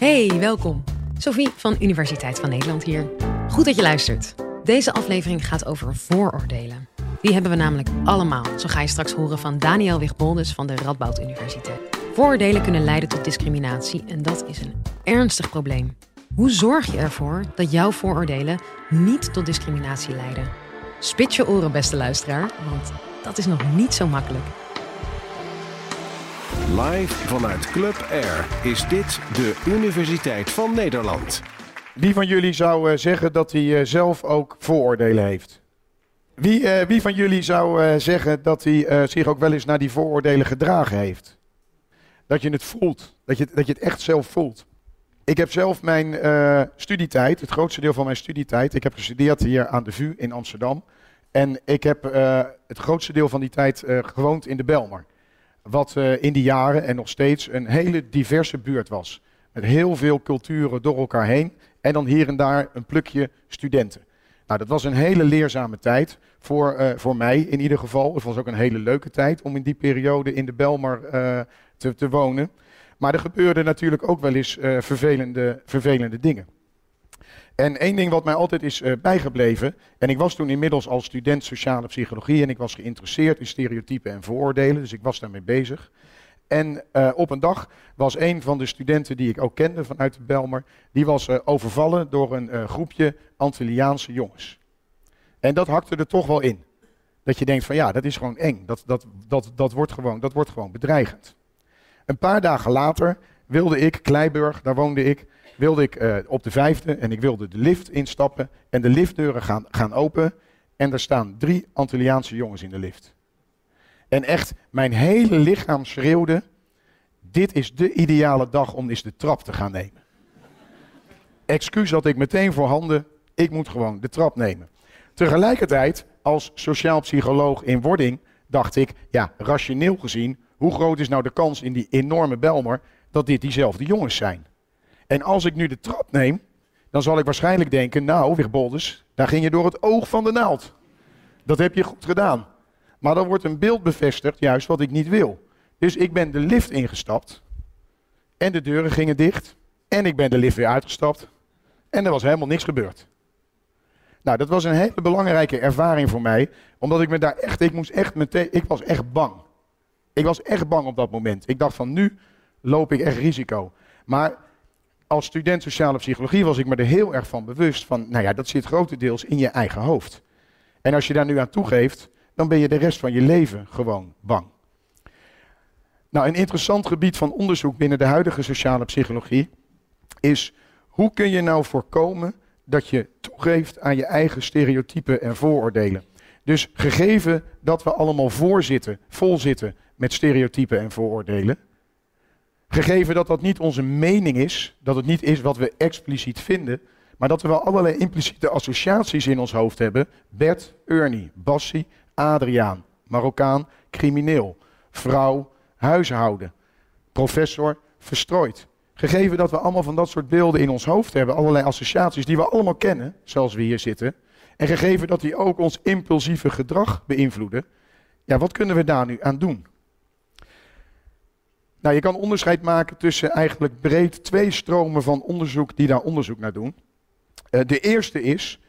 Hey, welkom. Sophie van Universiteit van Nederland hier. Goed dat je luistert. Deze aflevering gaat over vooroordelen. Die hebben we namelijk allemaal, zo ga je straks horen van Daniel Wigboldus van de Radboud Universiteit. Vooroordelen kunnen leiden tot discriminatie en dat is een ernstig probleem. Hoe zorg je ervoor dat jouw vooroordelen niet tot discriminatie leiden? Spit je oren, beste luisteraar, want dat is nog niet zo makkelijk. Live vanuit Club Air is dit de Universiteit van Nederland. Wie van jullie zou uh, zeggen dat hij uh, zelf ook vooroordelen heeft? Wie, uh, wie van jullie zou zeggen dat hij zich ook wel eens naar die vooroordelen gedragen heeft? Dat je het voelt, dat je, dat je het echt zelf voelt. Ik heb zelf mijn studietijd, het grootste deel van mijn studietijd, ik heb gestudeerd hier aan de VU in Amsterdam. En ik heb het grootste deel van die tijd gewoond in de Belmer. Wat uh, in die jaren en nog steeds een hele diverse buurt was. Met heel veel culturen door elkaar heen. En dan hier en daar een plukje studenten. Nou, dat was een hele leerzame tijd. Voor, uh, voor mij in ieder geval. Het was ook een hele leuke tijd om in die periode in de Belmar uh, te, te, wonen. Maar er gebeurden natuurlijk ook wel eens vervelende, vervelende dingen. En één ding wat mij altijd is uh, bijgebleven, en ik was toen inmiddels als student sociale psychologie en ik was geïnteresseerd in stereotypen en vooroordelen, dus ik was daarmee bezig. En uh, op een dag was een van de studenten die ik ook kende vanuit de Belmer, die was uh, overvallen door een groepje Antilliaanse jongens. En dat hakte er toch wel in. Dat je denkt van ja, dat is gewoon eng, dat, dat, dat, dat, wordt, gewoon, dat wordt gewoon bedreigend. Een paar dagen later wilde ik, Kleiburg, daar woonde ik, wilde ik uh, op de vijfde en ik wilde de lift instappen en de liftdeuren gaan, gaan open en er staan drie Antilliaanse jongens in de lift. En echt, mijn hele lichaam schreeuwde, dit is de ideale dag om eens de trap te gaan nemen. Excuus had ik meteen voor handen, ik moet gewoon de trap nemen. Tegelijkertijd, als sociaal psycholoog in wording, dacht ik, ja, rationeel gezien, hoe groot is nou de kans in die enorme Belmer dat dit diezelfde jongens zijn? En als ik nu de trap neem, dan zal ik waarschijnlijk denken, nou, Wigbolders, daar ging je door het oog van de naald. Dat heb je goed gedaan. Maar dan wordt een beeld bevestigd, juist wat ik niet wil. Dus ik ben de lift ingestapt en de deuren gingen dicht en ik ben de lift weer uitgestapt en er was helemaal niks gebeurd. Nou, dat was een hele belangrijke ervaring voor mij, omdat ik me daar echt, ik moest echt meteen, ik was echt bang. Ik was echt bang op dat moment. Ik dacht van nu loop ik echt risico. Maar als student sociale psychologie was ik me er heel erg van bewust van, nou ja, dat zit grotendeels in je eigen hoofd. En als je daar nu aan toegeeft, dan ben je de rest van je leven gewoon bang. Nou, een interessant gebied van onderzoek binnen de huidige sociale psychologie is hoe kun je nou voorkomen dat je toegeeft aan je eigen stereotypen en vooroordelen. Dus gegeven dat we allemaal voorzitten, vol zitten met stereotypen en vooroordelen, Gegeven dat dat niet onze mening is, dat het niet is wat we expliciet vinden, maar dat we wel allerlei impliciete associaties in ons hoofd hebben. Bert, Ernie, Bassie, Adriaan, Marokkaan, crimineel, vrouw, huishouden, professor, verstrooid. Gegeven dat we allemaal van dat soort beelden in ons hoofd hebben, allerlei associaties die we allemaal kennen, zoals we hier zitten. En gegeven dat die ook ons impulsieve gedrag beïnvloeden, ja, wat kunnen we daar nu aan doen? Nou, je kan onderscheid maken tussen eigenlijk breed twee stromen van onderzoek die daar onderzoek naar doen. Uh, de eerste is,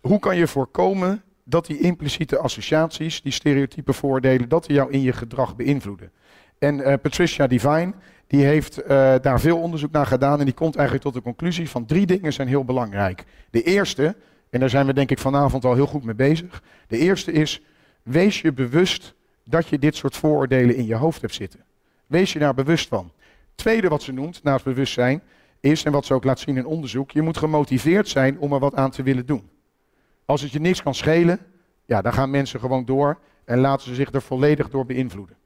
hoe kan je voorkomen dat die impliciete associaties, die stereotype voordelen, dat die jou in je gedrag beïnvloeden? En uh, Patricia Divine, die heeft uh, daar veel onderzoek naar gedaan en die komt eigenlijk tot de conclusie van drie dingen zijn heel belangrijk. De eerste, en daar zijn we denk ik vanavond al heel goed mee bezig. De eerste is, wees je bewust dat je dit soort vooroordelen in je hoofd hebt zitten. Wees je daar bewust van. Tweede wat ze noemt, naast bewustzijn, is, en wat ze ook laat zien in onderzoek, je moet gemotiveerd zijn om er wat aan te willen doen. Als het je niks kan schelen, ja, dan gaan mensen gewoon door en laten ze zich er volledig door beïnvloeden.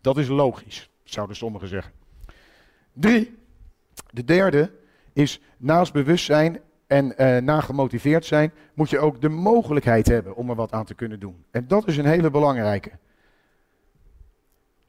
Dat is logisch, zouden sommigen zeggen. Drie, de derde is naast bewustzijn en uh, na gemotiveerd zijn, moet je ook de mogelijkheid hebben om er wat aan te kunnen doen. En dat is een hele belangrijke.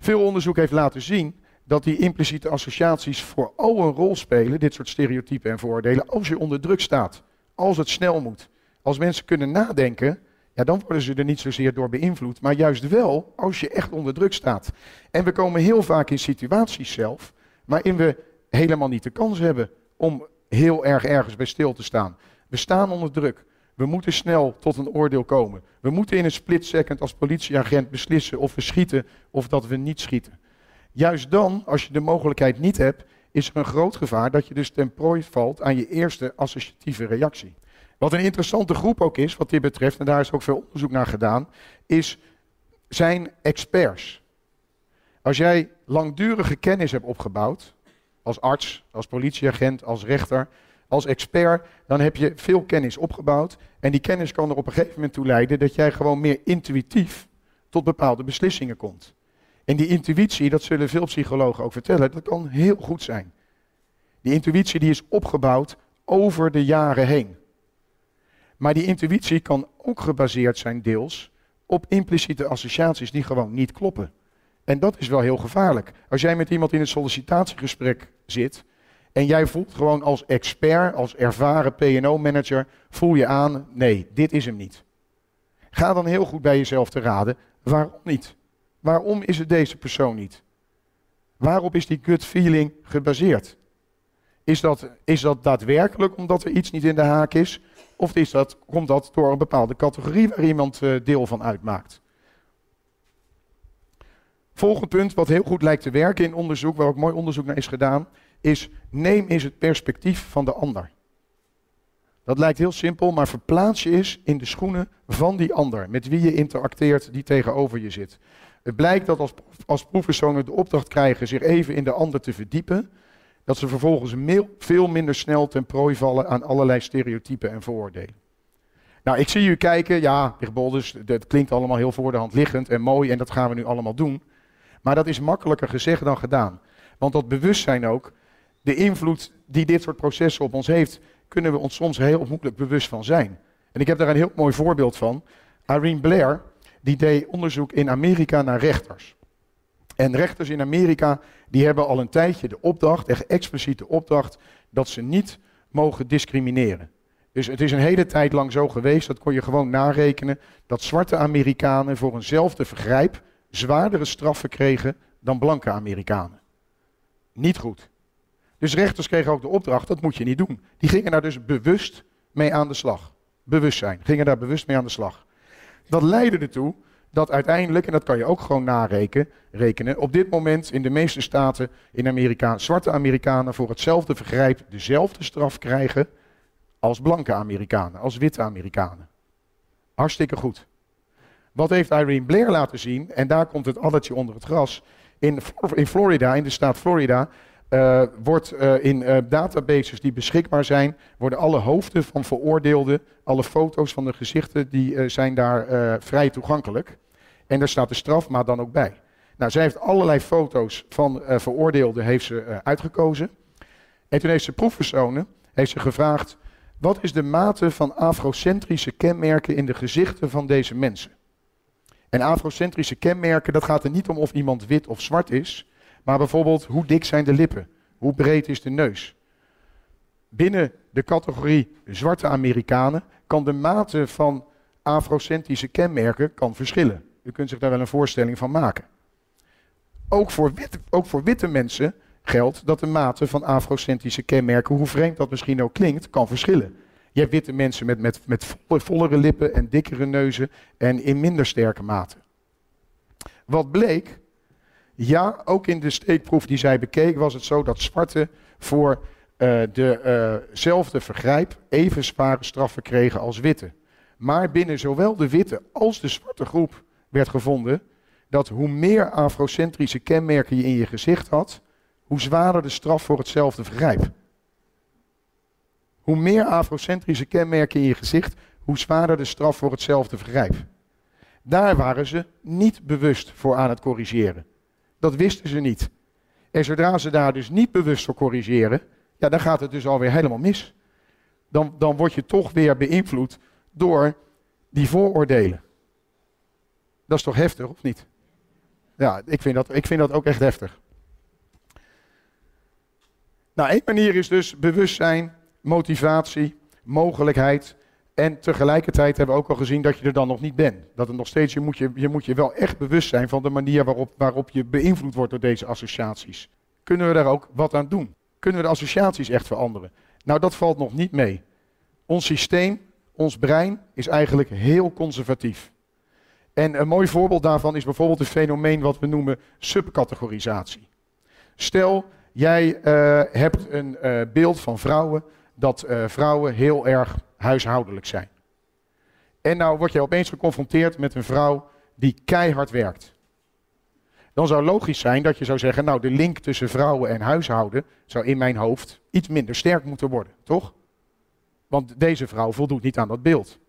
Veel onderzoek heeft laten zien dat die impliciete associaties vooral een rol spelen, dit soort stereotypen en vooroordelen, als je onder druk staat, als het snel moet. Als mensen kunnen nadenken, ja, dan worden ze er niet zozeer door beïnvloed, maar juist wel als je echt onder druk staat. En we komen heel vaak in situaties zelf waarin we helemaal niet de kans hebben om heel erg ergens bij stil te staan. We staan onder druk. We moeten snel tot een oordeel komen. We moeten in een split second als politieagent beslissen of we schieten of dat we niet schieten. Juist dan, als je de mogelijkheid niet hebt, is er een groot gevaar dat je dus ten prooi valt aan je eerste associatieve reactie. Wat een interessante groep ook is, wat dit betreft, en daar is ook veel onderzoek naar gedaan, is zijn experts. Als jij langdurige kennis hebt opgebouwd, als arts, als politieagent, als rechter, als expert, dan heb je veel kennis opgebouwd. En die kennis kan er op een gegeven moment toe leiden dat jij gewoon meer intuïtief tot bepaalde beslissingen komt. En die intuïtie, dat zullen veel psychologen ook vertellen, dat kan heel goed zijn. Die intuïtie die is opgebouwd over de jaren heen. Maar die intuïtie kan ook gebaseerd zijn deels op impliciete associaties die gewoon niet kloppen. En dat is wel heel gevaarlijk. Als jij met iemand in een sollicitatiegesprek zit en jij voelt gewoon als expert, als ervaren PO-manager, voel je aan, nee, dit is hem niet. Ga dan heel goed bij jezelf te raden, waarom niet? Waarom is het deze persoon niet? Waarop is die gut feeling gebaseerd? Is dat, is dat daadwerkelijk omdat er iets niet in de haak is? Of is dat, komt dat door een bepaalde categorie waar iemand uh, deel van uitmaakt? Volgend punt, wat heel goed lijkt te werken in onderzoek, waar ook mooi onderzoek naar is gedaan, is neem eens het perspectief van de ander. Dat lijkt heel simpel, maar verplaats je eens in de schoenen van die ander, met wie je interacteert, die tegenover je zit. Het blijkt dat als, als proefpersonen de opdracht krijgen zich even in de ander te verdiepen, dat ze vervolgens veel minder snel ten prooi vallen aan allerlei stereotypen en vooroordelen. Nou, ik zie u kijken, ja, Bolders, dat klinkt allemaal heel voor de hand liggend en mooi en dat gaan we nu allemaal doen. Maar dat is makkelijker gezegd dan gedaan. Want dat bewustzijn ook, de invloed die dit soort processen op ons heeft, kunnen we ons soms heel moeilijk bewust van zijn. En ik heb daar een heel mooi voorbeeld van. Irene Blair, die deed onderzoek in Amerika naar rechters. En rechters in Amerika, die hebben al een tijdje de opdracht, echt expliciete opdracht, dat ze niet mogen discrimineren. Dus het is een hele tijd lang zo geweest, dat kon je gewoon narekenen, dat zwarte Amerikanen voor eenzelfde vergrijp zwaardere straffen kregen dan blanke Amerikanen. Niet goed. Dus rechters kregen ook de opdracht, dat moet je niet doen. Die gingen daar dus bewust mee aan de slag. Bewustzijn, gingen daar bewust mee aan de slag. Dat leidde ertoe dat uiteindelijk, en dat kan je ook gewoon narekenen, op dit moment in de meeste staten in Amerika zwarte Amerikanen voor hetzelfde vergrijp dezelfde straf krijgen als blanke Amerikanen, als witte Amerikanen. Hartstikke goed. Wat heeft Irene Blair laten zien, en daar komt het addertje onder het gras, in, in Florida, in de staat Florida, uh, wordt uh, in uh, databases die beschikbaar zijn, worden alle hoofden van veroordeelden, alle foto's van de gezichten, die zijn daar vrij toegankelijk. En daar staat de strafmaat dan ook bij. Nou, zij heeft allerlei foto's van veroordeelden heeft ze, uitgekozen. En toen heeft ze proefpersonen heeft ze gevraagd, wat is de mate van afrocentrische kenmerken in de gezichten van deze mensen? En afrocentrische kenmerken, dat gaat er niet om of iemand wit of zwart is, maar bijvoorbeeld hoe dik zijn de lippen, hoe breed is de neus. Binnen de categorie zwarte Amerikanen kan de mate van afrocentrische kenmerken kan verschillen. U kunt zich daar wel een voorstelling van maken. Ook voor, witte, ook voor witte mensen geldt dat de mate van afrocentrische kenmerken, hoe vreemd dat misschien ook klinkt, kan verschillen. Je hebt witte mensen met, met, met vollere lippen en dikkere neuzen en in minder sterke mate. Wat bleek? Ja, ook in de steekproef die zij bekeek was het zo dat zwarte voor uh, dezelfde uh vergrijp even zware straffen kregen als witte. Maar binnen zowel de witte als de zwarte groep werd gevonden dat hoe meer afrocentrische kenmerken je in je gezicht had, hoe zwaarder de straf voor hetzelfde vergrijp. Hoe meer afrocentrische kenmerken in je gezicht, hoe zwaarder de straf voor hetzelfde vergrijp. Daar waren ze niet bewust voor aan het corrigeren. Dat wisten ze niet. En zodra ze daar dus niet bewust voor corrigeren, ja, dan gaat het dus alweer helemaal mis. Dan, dan word je toch weer beïnvloed door die vooroordelen. Dat is toch heftig, of niet? Ja, ik vind dat, ik vind dat ook echt heftig. Nou, één manier is dus bewustzijn motivatie, mogelijkheid. En tegelijkertijd hebben we ook al gezien dat je er dan nog niet bent. Dat het nog steeds, je moet je, je moet je wel echt bewust zijn van de manier waarop, waarop je beïnvloed wordt door deze associaties. Kunnen we daar ook wat aan doen? kunnen we de associaties echt veranderen. Nou, dat valt nog niet mee. Ons systeem, ons brein, is eigenlijk heel conservatief. En een mooi voorbeeld daarvan is bijvoorbeeld een fenomeen wat we noemen subcategorisatie. Stel, jij uh, hebt een uh, beeld van vrouwen dat uh, vrouwen heel erg huishoudelijk zijn. En nou word je opeens geconfronteerd met een vrouw die keihard werkt. Dan zou logisch zijn dat je zou zeggen, nou de link tussen vrouwen en huishouden zou in mijn hoofd iets minder sterk moeten worden, toch? Want deze vrouw voldoet niet aan dat beeld.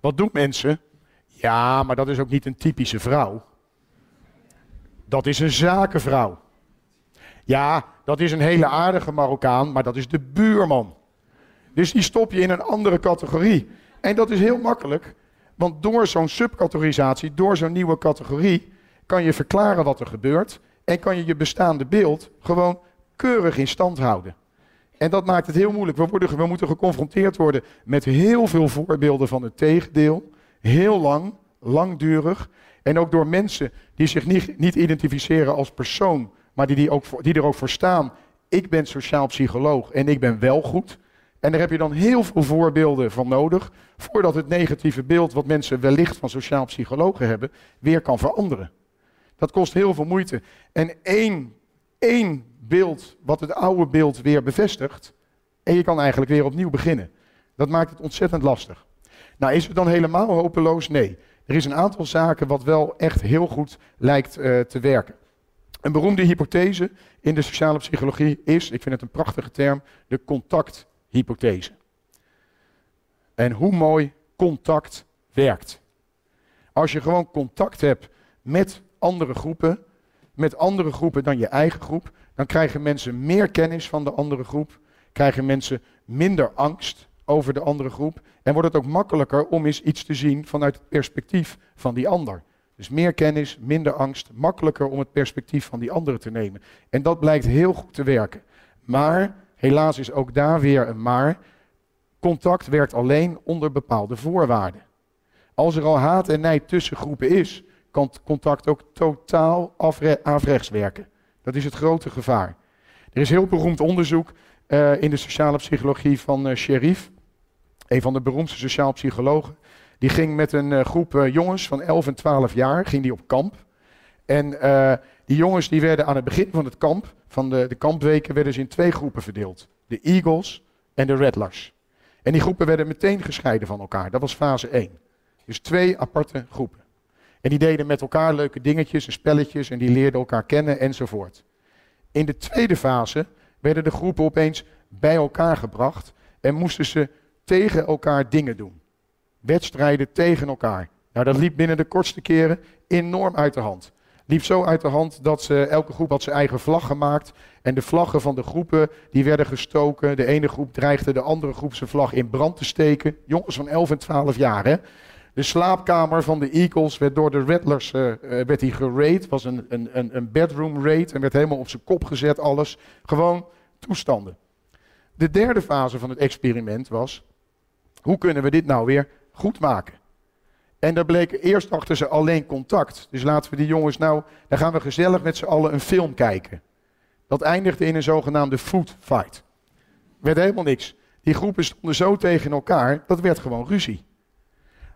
Wat doen mensen? Ja, maar dat is ook niet een typische vrouw. Dat is een zakenvrouw. Ja, dat is een hele aardige Marokkaan, maar dat is de buurman. Dus die stop je in een andere categorie. En dat is heel makkelijk, want door zo'n subcategorisatie, door zo'n nieuwe categorie, kan je verklaren wat er gebeurt en kan je je bestaande beeld gewoon keurig in stand houden. En dat maakt het heel moeilijk. We, worden, we moeten geconfronteerd worden met heel veel voorbeelden van het tegendeel. Heel lang, langdurig. En ook door mensen die zich niet, niet identificeren als persoon, maar die, die, ook die er ook voor staan. Ik ben sociaal psycholoog en ik ben wel goed. En daar heb je dan heel veel voorbeelden van nodig, voordat het negatieve beeld wat mensen wellicht van sociaal psychologen hebben, weer kan veranderen. Dat kost heel veel moeite. En één, één beeld wat het oude beeld weer bevestigt, en je kan eigenlijk weer opnieuw beginnen. Dat maakt het ontzettend lastig. Nou, is het dan helemaal hopeloos? Nee. Er is een aantal zaken wat wel echt heel goed lijkt uh, te werken. Een beroemde hypothese in de sociale psychologie is, ik vind het een prachtige term, de contacthypothese. En hoe mooi contact werkt. Als je gewoon contact hebt met andere groepen, met andere groepen dan je eigen groep, dan krijgen mensen meer kennis van de andere groep, krijgen mensen minder angst over de andere groep en wordt het ook makkelijker om eens iets te zien vanuit het perspectief van die ander. Dus meer kennis, minder angst, makkelijker om het perspectief van die andere te nemen. En dat blijkt heel goed te werken. Maar, helaas is ook daar weer een maar, contact werkt alleen onder bepaalde voorwaarden. Als er al haat en nijd tussen groepen is, kan contact ook totaal afrechts werken. Dat is het grote gevaar. Er is heel beroemd onderzoek uh, in de sociale psychologie van uh, Sherif, een van de beroemdste sociaal psychologen. Die ging met een uh, groep jongens van 11 en 12 jaar ging die op kamp. En die jongens die werden aan het begin van het kamp, van de, de kampweken, werden ze in twee groepen verdeeld. De Eagles en de Redlers. En die groepen werden meteen gescheiden van elkaar. Dat was fase 1. Dus twee aparte groepen. En die deden met elkaar leuke dingetjes en spelletjes en die leerden elkaar kennen enzovoort. In de tweede fase werden de groepen opeens bij elkaar gebracht en moesten ze tegen elkaar dingen doen. Wedstrijden tegen elkaar. Nou, dat liep binnen de kortste keren enorm uit de hand. Liep zo uit de hand dat ze, elke groep had zijn eigen vlag gemaakt. En de vlaggen van de groepen die werden gestoken. De ene groep dreigde de andere groep zijn vlag in brand te steken. Jongens van 11 en 12 jaar, hè. De slaapkamer van de Eagles werd door de Rattlers uh, werd die geraid. was een, een, een bedroom raid en werd helemaal op zijn kop gezet, alles. Gewoon toestanden. De derde fase van het experiment was, hoe kunnen we dit nou weer goed maken? En daar bleek eerst achter ze alleen contact. Dus laten we die jongens nou, dan gaan we gezellig met z'n allen een film kijken. Dat eindigde in een zogenaamde food fight. Werd helemaal niks. Die groepen stonden zo tegen elkaar, dat werd gewoon ruzie.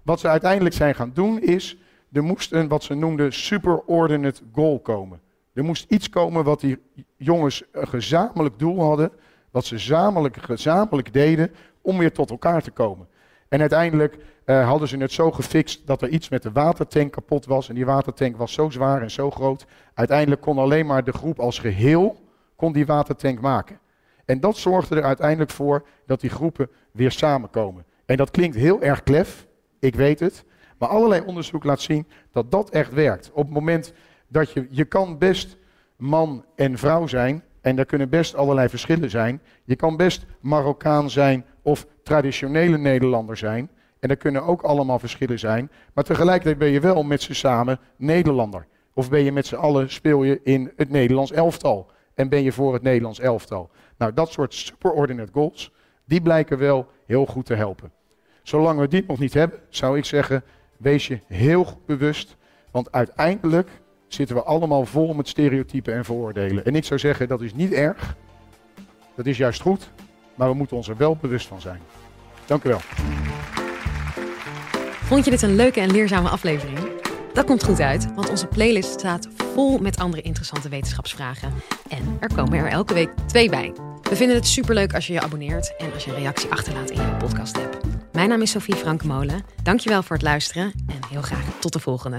Wat ze uiteindelijk zijn gaan doen is, er moest een wat ze noemden superordinate goal komen. Er moest iets komen wat die jongens een gezamenlijk doel hadden, wat ze gezamenlijk, gezamenlijk deden om weer tot elkaar te komen. En uiteindelijk uh, hadden ze het zo gefixt dat er iets met de watertank kapot was. En die watertank was zo zwaar en zo groot. Uiteindelijk kon alleen maar de groep als geheel kon die watertank maken. En dat zorgde er uiteindelijk voor dat die groepen weer samenkomen. En dat klinkt heel erg klef, ik weet het. Maar allerlei onderzoek laat zien dat dat echt werkt. Op het moment dat je, je kan best man en vrouw zijn. En daar kunnen best allerlei verschillen zijn. Je kan best Marokkaan zijn of traditionele Nederlander zijn. En er kunnen ook allemaal verschillen zijn. Maar tegelijkertijd ben je wel met z'n samen Nederlander. Of ben je met z'n allen, speel je in het Nederlands elftal. En ben je voor het Nederlands elftal. Nou, dat soort superordinate goals, die blijken wel heel goed te helpen. Zolang we dit nog niet hebben, zou ik zeggen, wees je heel bewust. Want uiteindelijk zitten we allemaal vol met stereotypen en vooroordelen. En ik zou zeggen, dat is niet erg. Dat is juist goed, maar we moeten ons er wel bewust van zijn. Dank u wel. Vond je dit een leuke en leerzame aflevering? Dat komt goed uit, want onze playlist staat vol met andere interessante wetenschapsvragen. En er komen er elke week twee bij. We vinden het superleuk als je je abonneert en als je een reactie achterlaat in je podcast app. Mijn naam is Sophie Frankmolen. Dankjewel voor het luisteren en heel graag tot de volgende.